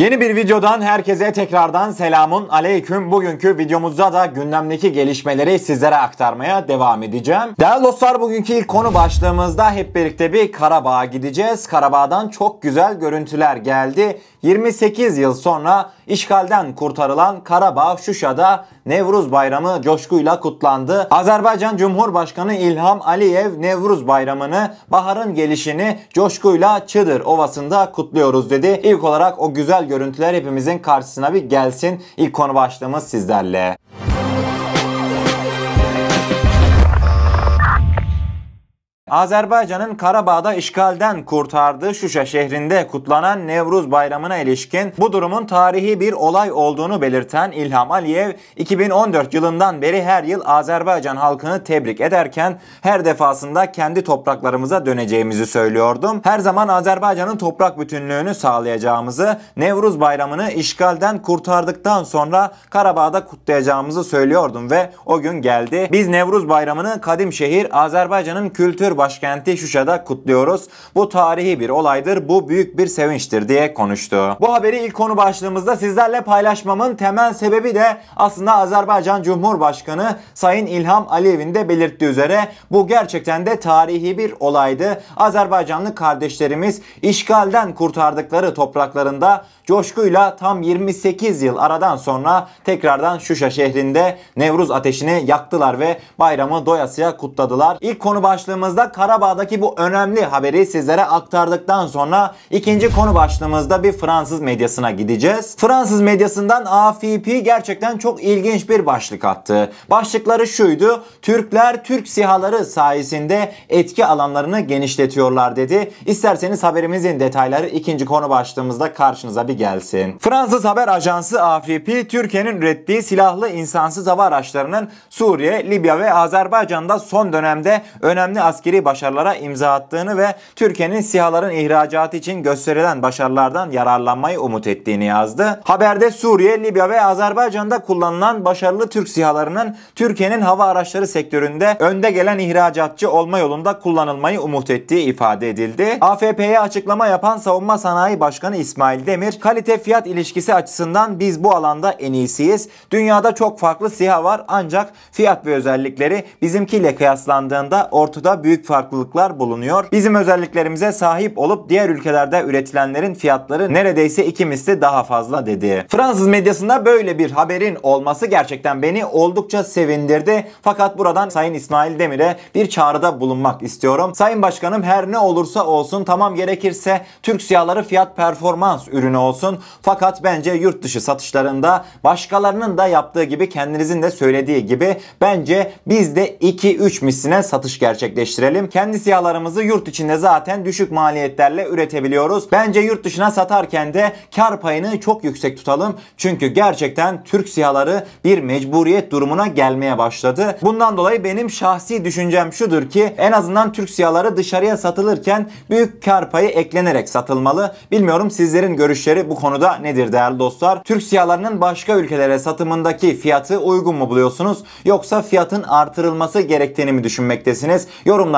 Yeni bir videodan herkese tekrardan selamun aleyküm. Bugünkü videomuzda da gündemdeki gelişmeleri sizlere aktarmaya devam edeceğim. Değerli dostlar bugünkü ilk konu başlığımızda hep birlikte bir Karabağ'a gideceğiz. Karabağ'dan çok güzel görüntüler geldi. 28 yıl sonra işgalden kurtarılan Karabağ Şuşa'da Nevruz Bayramı coşkuyla kutlandı. Azerbaycan Cumhurbaşkanı İlham Aliyev Nevruz Bayramı'nı, baharın gelişini coşkuyla Çıdır Ovası'nda kutluyoruz dedi. İlk olarak o güzel görüntüler hepimizin karşısına bir gelsin. İlk konu başlığımız sizlerle. Azerbaycan'ın Karabağ'da işgalden kurtardığı Şuşa şehrinde kutlanan Nevruz Bayramı'na ilişkin bu durumun tarihi bir olay olduğunu belirten İlham Aliyev 2014 yılından beri her yıl Azerbaycan halkını tebrik ederken her defasında kendi topraklarımıza döneceğimizi söylüyordum. Her zaman Azerbaycan'ın toprak bütünlüğünü sağlayacağımızı, Nevruz Bayramı'nı işgalden kurtardıktan sonra Karabağ'da kutlayacağımızı söylüyordum ve o gün geldi. Biz Nevruz Bayramı'nı kadim şehir Azerbaycan'ın kültür başkenti Şuşa'da kutluyoruz. Bu tarihi bir olaydır, bu büyük bir sevinçtir diye konuştu. Bu haberi ilk konu başlığımızda sizlerle paylaşmamın temel sebebi de aslında Azerbaycan Cumhurbaşkanı Sayın İlham Aliyev'in de belirttiği üzere bu gerçekten de tarihi bir olaydı. Azerbaycanlı kardeşlerimiz işgalden kurtardıkları topraklarında coşkuyla tam 28 yıl aradan sonra tekrardan Şuşa şehrinde Nevruz ateşini yaktılar ve bayramı doyasıya kutladılar. İlk konu başlığımızda Karabağ'daki bu önemli haberi sizlere aktardıktan sonra ikinci konu başlığımızda bir Fransız medyasına gideceğiz. Fransız medyasından AFP gerçekten çok ilginç bir başlık attı. Başlıkları şuydu. Türkler Türk sihaları sayesinde etki alanlarını genişletiyorlar dedi. İsterseniz haberimizin detayları ikinci konu başlığımızda karşınıza bir gelsin. Fransız haber ajansı AFP Türkiye'nin ürettiği silahlı insansız hava araçlarının Suriye, Libya ve Azerbaycan'da son dönemde önemli askeri başarılara imza attığını ve Türkiye'nin sihaların ihracatı için gösterilen başarılardan yararlanmayı umut ettiğini yazdı. Haberde Suriye, Libya ve Azerbaycan'da kullanılan başarılı Türk sihalarının Türkiye'nin hava araçları sektöründe önde gelen ihracatçı olma yolunda kullanılmayı umut ettiği ifade edildi. AFP'ye açıklama yapan Savunma Sanayi Başkanı İsmail Demir, kalite fiyat ilişkisi açısından biz bu alanda en iyisiyiz. Dünyada çok farklı SİHA var ancak fiyat ve özellikleri bizimkiyle kıyaslandığında ortada büyük farklılıklar bulunuyor. Bizim özelliklerimize sahip olup diğer ülkelerde üretilenlerin fiyatları neredeyse iki misli daha fazla dedi. Fransız medyasında böyle bir haberin olması gerçekten beni oldukça sevindirdi. Fakat buradan Sayın İsmail Demir'e bir çağrıda bulunmak istiyorum. Sayın Başkanım her ne olursa olsun tamam gerekirse Türk siyahları fiyat performans ürünü olsun. Fakat bence yurt dışı satışlarında başkalarının da yaptığı gibi kendinizin de söylediği gibi bence biz de 2-3 misline satış gerçekleştirelim. Kendi siyahlarımızı yurt içinde zaten düşük maliyetlerle üretebiliyoruz. Bence yurt dışına satarken de kar payını çok yüksek tutalım. Çünkü gerçekten Türk siyahları bir mecburiyet durumuna gelmeye başladı. Bundan dolayı benim şahsi düşüncem şudur ki en azından Türk siyahları dışarıya satılırken büyük kar payı eklenerek satılmalı. Bilmiyorum sizlerin görüşleri bu konuda nedir değerli dostlar? Türk siyahlarının başka ülkelere satımındaki fiyatı uygun mu buluyorsunuz? Yoksa fiyatın artırılması gerektiğini mi düşünmektesiniz?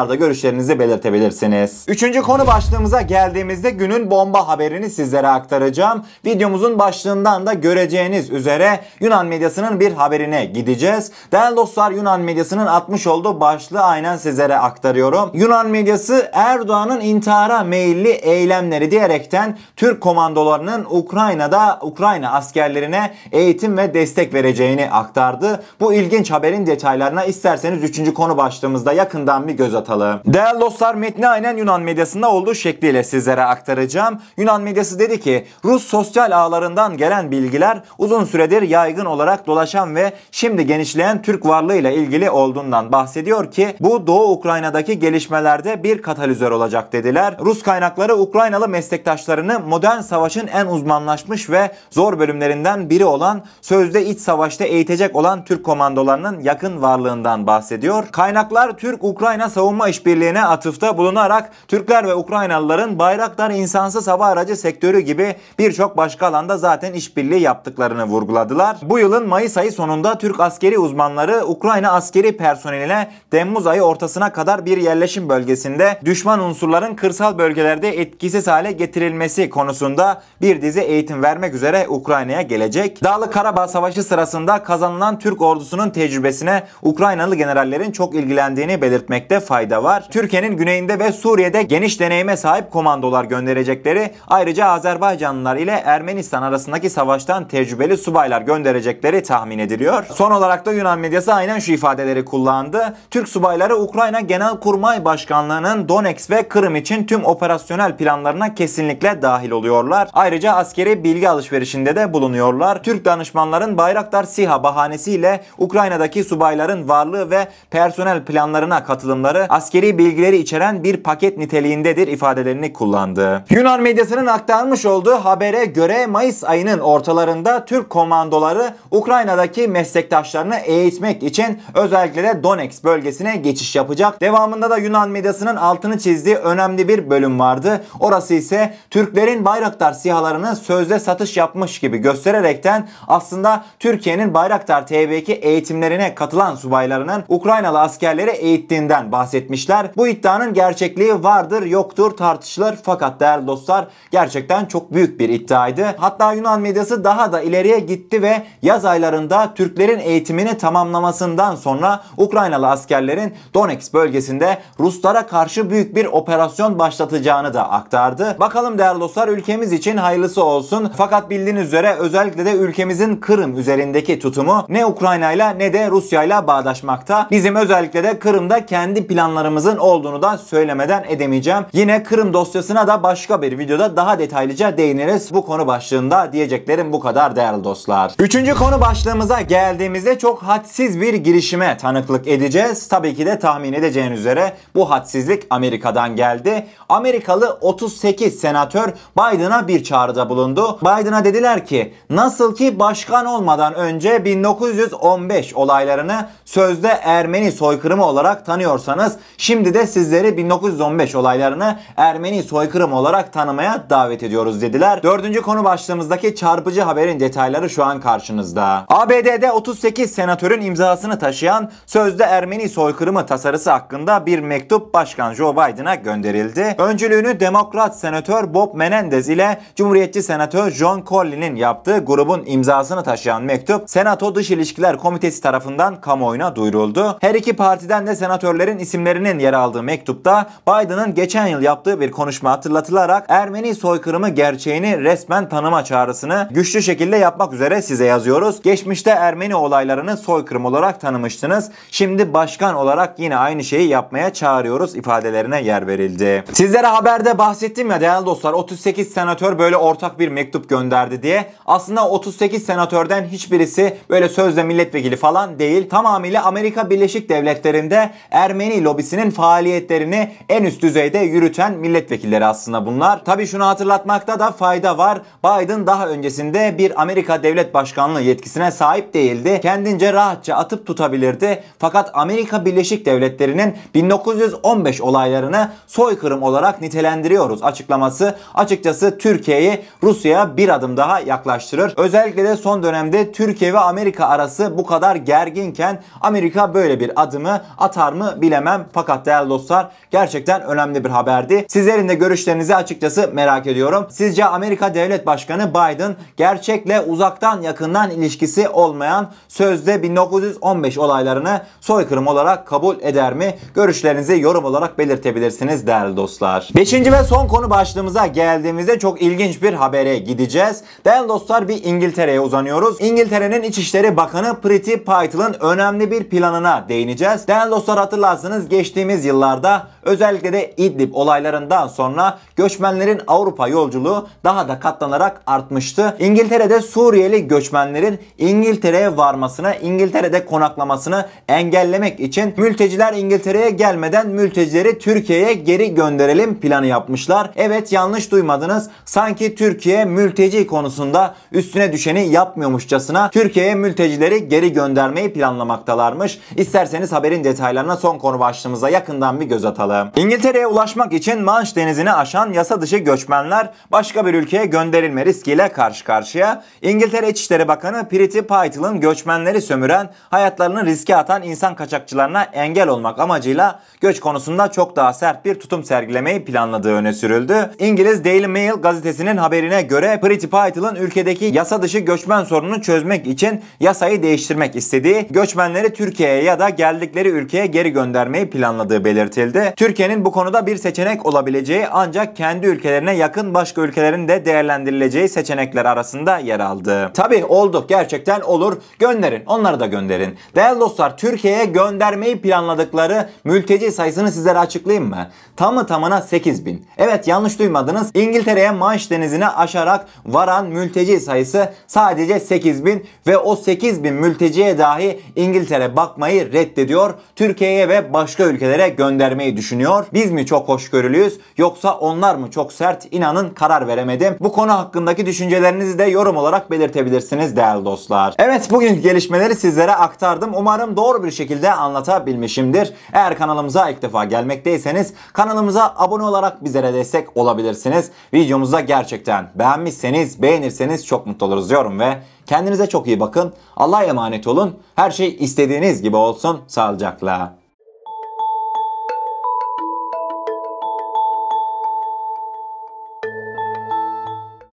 Yorumlarda görüşlerinizi belirtebilirsiniz. Üçüncü konu başlığımıza geldiğimizde günün bomba haberini sizlere aktaracağım. Videomuzun başlığından da göreceğiniz üzere Yunan medyasının bir haberine gideceğiz. Değerli dostlar Yunan medyasının atmış olduğu başlığı aynen sizlere aktarıyorum. Yunan medyası Erdoğan'ın intihara meyilli eylemleri diyerekten Türk komandolarının Ukrayna'da Ukrayna askerlerine eğitim ve destek vereceğini aktardı. Bu ilginç haberin detaylarına isterseniz 3. konu başlığımızda yakından bir göz atalım. Değerli dostlar metni aynen Yunan medyasında olduğu şekliyle sizlere aktaracağım. Yunan medyası dedi ki Rus sosyal ağlarından gelen bilgiler uzun süredir yaygın olarak dolaşan ve şimdi genişleyen Türk varlığıyla ilgili olduğundan bahsediyor ki bu Doğu Ukrayna'daki gelişmelerde bir katalizör olacak dediler. Rus kaynakları Ukraynalı meslektaşlarını modern savaşın en uzmanlaşmış ve zor bölümlerinden biri olan sözde iç savaşta eğitecek olan Türk komandolarının yakın varlığından bahsediyor. Kaynaklar Türk-Ukrayna savunma savunma işbirliğine atıfta bulunarak Türkler ve Ukraynalıların Bayraktar insansız hava aracı sektörü gibi birçok başka alanda zaten işbirliği yaptıklarını vurguladılar. Bu yılın Mayıs ayı sonunda Türk askeri uzmanları Ukrayna askeri personeline Temmuz ayı ortasına kadar bir yerleşim bölgesinde düşman unsurların kırsal bölgelerde etkisiz hale getirilmesi konusunda bir dizi eğitim vermek üzere Ukrayna'ya gelecek. Dağlı Karabağ Savaşı sırasında kazanılan Türk ordusunun tecrübesine Ukraynalı generallerin çok ilgilendiğini belirtmekte fayda var. Türkiye'nin güneyinde ve Suriye'de geniş deneyime sahip komandolar gönderecekleri, ayrıca Azerbaycanlılar ile Ermenistan arasındaki savaştan tecrübeli subaylar gönderecekleri tahmin ediliyor. Son olarak da Yunan medyası aynen şu ifadeleri kullandı. Türk subayları Ukrayna Genelkurmay Başkanlığı'nın Donetsk ve Kırım için tüm operasyonel planlarına kesinlikle dahil oluyorlar. Ayrıca askeri bilgi alışverişinde de bulunuyorlar. Türk danışmanların Bayraktar SİHA bahanesiyle Ukrayna'daki subayların varlığı ve personel planlarına katılımları askeri bilgileri içeren bir paket niteliğindedir ifadelerini kullandı. Yunan medyasının aktarmış olduğu habere göre Mayıs ayının ortalarında Türk komandoları Ukrayna'daki meslektaşlarını eğitmek için özellikle de Donetsk bölgesine geçiş yapacak. Devamında da Yunan medyasının altını çizdiği önemli bir bölüm vardı. Orası ise Türklerin Bayraktar sihalarını sözde satış yapmış gibi göstererekten aslında Türkiye'nin Bayraktar TB2 eğitimlerine katılan subaylarının Ukraynalı askerleri eğittiğinden bahsetmişler. Bu iddianın gerçekliği vardır yoktur tartışılır fakat değerli dostlar gerçekten çok büyük bir iddiaydı. Hatta Yunan medyası daha da ileriye gitti ve yaz aylarında Türklerin eğitimini tamamlamasından sonra Ukraynalı askerlerin Donetsk bölgesinde Ruslara karşı büyük bir operasyon başlatacağını da aktardı. Bakalım değerli dostlar ülkemiz için hayırlısı olsun. Fakat bildiğiniz üzere özellikle de ülkemizin Kırım üzerindeki tutumu ne Ukrayna ile ne de Rusya ile bağdaşmakta. Bizim özellikle de Kırım'da kendi planlarımızın olduğunu da söylemeden edemeyeceğim. Yine Kırım dosyasına da başka bir videoda daha detaylıca değiniriz. Bu konu başlığında diyeceklerim bu kadar değerli dostlar. Üçüncü konu başlığımıza geldiğimizde çok hadsiz bir girişime tanıklık edeceğiz. Tabii ki de tahmin edeceğiniz üzere bu hadsizlik Amerika'dan geldi. Amerikalı 38 senatör Biden'a bir çağrıda bulundu. Biden'a dediler ki nasıl ki başkan olmadan önce 1915 olaylarını sözde Ermeni soykırımı olarak tanıyorsanız şimdi de sizleri 1915 olaylarını Ermeni soykırımı olarak tanımaya davet ediyoruz dediler. Dördüncü konu başlığımızdaki çarpıcı haberin detayları şu an karşınızda. ABD'de 38 senatörün imzasını taşıyan sözde Ermeni soykırımı tasarısı hakkında bir mektup Başkan Joe Biden'a gönderildi. Öncülüğünü Demokrat Senatör Bob Menendez ile Cumhuriyetçi Senatör John Colley'nin yaptığı grubun imzasını taşıyan mektup Senato Dış İlişkiler Komitesi tarafından kamuoyuna duyuruldu. Her iki partiden de senatörlerin isimlerinin yer aldığı mektupta Biden'ın geçen yıl yaptığı bir konuşma hatırlatılarak Ermeni soykırımı gerçeğini resmen tanıma çağrısını güçlü şekilde yapmak üzere size yazıyoruz. Geçmişte Ermeni olaylarını soykırım olarak tanımıştınız. Şimdi başkan olarak yine aynı şeyi yapmaya çağırıyoruz ifadelerine yer verildi. Sizlere haberde bahsettim ya değerli dostlar 38 senatör böyle ortak bir mektup gönderdi diye. Aslında 38 senatörden hiçbirisi böyle sözde milletvekili falan değil. Tamamıyla Amerika Birleşik Devletleri'nde Ermeni lobisinin faaliyetlerini en üst düzeyde yürüten milletvekilleri aslında bunlar. Tabi şunu hatırlatmakta da fayda var. Biden daha öncesinde bir Amerika Devlet Başkanlığı yetkisine sahip değildi. Kendince rahatça atıp tutabilirdi. Fakat Amerika Birleşik Devletleri'nin 1915 olaylarını soykırım olarak nitelendiriyoruz açıklaması açıkçası Türkiye'yi Rusya'ya bir adım daha yaklaştırır. Özellikle de son dönemde Türkiye ve Amerika arası bu kadar gerginken Amerika böyle bir adımı atar mı bilemem. Fakat değerli dostlar gerçekten önemli bir haberdi. Sizlerin de görüşlerinizi açıkçası merak ediyorum. Sizce Amerika Devlet Başkanı Biden gerçekle uzaktan yakından ilişkisi olmayan sözde 1915 olaylarını soykırım olarak kabul eder mi? Görüşlerinizi yorum olarak belirtebilirsiniz değerli dostlar. Beşinci ve son konu başlığımıza geldiğimizde çok ilginç bir habere gideceğiz. Değerli dostlar bir İngiltere'ye uzanıyoruz. İngiltere'nin İçişleri Bakanı Priti Patel'ın önemli bir planına değineceğiz. Değerli dostlar hatırlarsınız geçtiğimiz yıllarda özellikle de İdlib olaylarından sonra göçmenlerin Avrupa yolculuğu daha da katlanarak artmıştı. İngiltere'de Suriyeli göçmenlerin İngiltere'ye varmasını, İngiltere'de konaklamasını engellemek için mülteciler İngiltere'ye gelmeden mültecileri Türkiye'ye geri gönderelim planı yapmışlar. Evet yanlış duymadınız. Sanki Türkiye mülteci konusunda üstüne düşeni yapmıyormuşçasına Türkiye'ye mültecileri geri göndermeyi planlamaktalarmış. İsterseniz haberin detaylarına son konu başlığımıza yakından bir göz atalım. İngiltere'ye ulaşmak için Manş denizini aşan yasa dışı göçmenler başka bir ülkeye gönderilme riskiyle karşı karşıya. İngiltere İçişleri Bakanı Priti Paitl'ın göçmenleri sömüren, hayatlarını riske atan insan kaçakçılarına engel olmak amacıyla göç konusunda çok daha sert bir tutum sergilemeyi planladığı öne sürüldü. İngiliz Daily Mail gazetesinin haberine göre Priti Paitl'ın ülkedeki yasa dışı göçmen sorununu çözmek için yasayı değiştirmek istediği, göçmenleri Türkiye'ye ya da geldikleri ülkeye geri göndermeyi planladığı belirtildi. Türkiye'nin bu konuda bir seçenek olabileceği ancak kendi ülkelerine yakın başka ülkelerin de değerlendirileceği seçenekler arasında yer aldı. Tabi oldu gerçekten olur gönderin onları da gönderin. Değerli dostlar Türkiye'ye göndermeyi planladıkları mülteci sayısını sizlere açıklayayım mı? Tamı tamına 8 bin. Evet yanlış duymadınız. İngiltere'ye Manş denizine aşarak varan mülteci sayısı sadece 8 bin ve o 8 bin mülteciye dahi İngiltere bakmayı reddediyor. Türkiye'ye ve başka ülkelere göndermeyi düşünüyor. Biz mi çok hoşgörülüyüz yoksa onlar mı çok sert? İnanın karar veremedim. Bu konu hakkındaki düşüncelerinizi de yorum olarak belirtebilirsiniz değerli dostlar. Evet bugünkü gelişmeleri sizlere aktardım. Umarım doğru bir şekilde anlatabilmişimdir. Eğer kanalımıza ilk defa gelmekteyseniz kanalımıza abone olarak bizlere destek olabilirsiniz. Videomuzu gerçekten beğenmişseniz, beğenirseniz çok mutlu oluruz diyorum ve kendinize çok iyi bakın. Allah'a emanet olun. Her şey istediğiniz gibi olsun. Sağlıcakla.